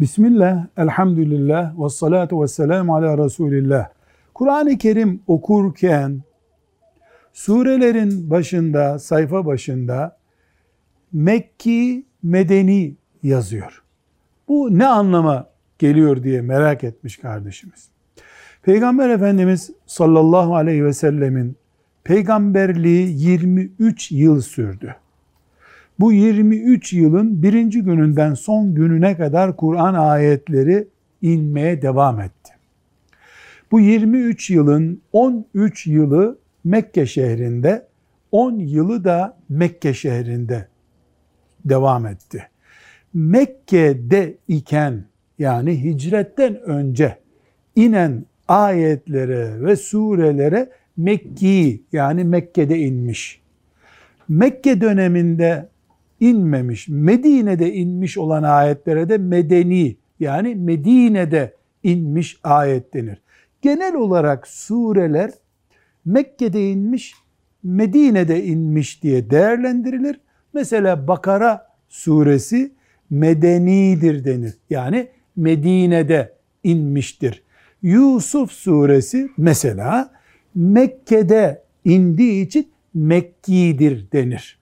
Bismillah, elhamdülillah, ve salatu ve selamu ala Resulillah. Kur'an-ı Kerim okurken surelerin başında, sayfa başında Mekki, Medeni yazıyor. Bu ne anlama geliyor diye merak etmiş kardeşimiz. Peygamber Efendimiz sallallahu aleyhi ve sellemin peygamberliği 23 yıl sürdü. Bu 23 yılın birinci gününden son gününe kadar Kur'an ayetleri inmeye devam etti. Bu 23 yılın 13 yılı Mekke şehrinde, 10 yılı da Mekke şehrinde devam etti. Mekke'de iken yani hicretten önce inen ayetlere ve surelere Mekki yani Mekke'de inmiş. Mekke döneminde inmemiş, Medine'de inmiş olan ayetlere de medeni yani Medine'de inmiş ayet denir. Genel olarak sureler Mekke'de inmiş, Medine'de inmiş diye değerlendirilir. Mesela Bakara suresi medenidir denir. Yani Medine'de inmiştir. Yusuf suresi mesela Mekke'de indiği için Mekki'dir denir.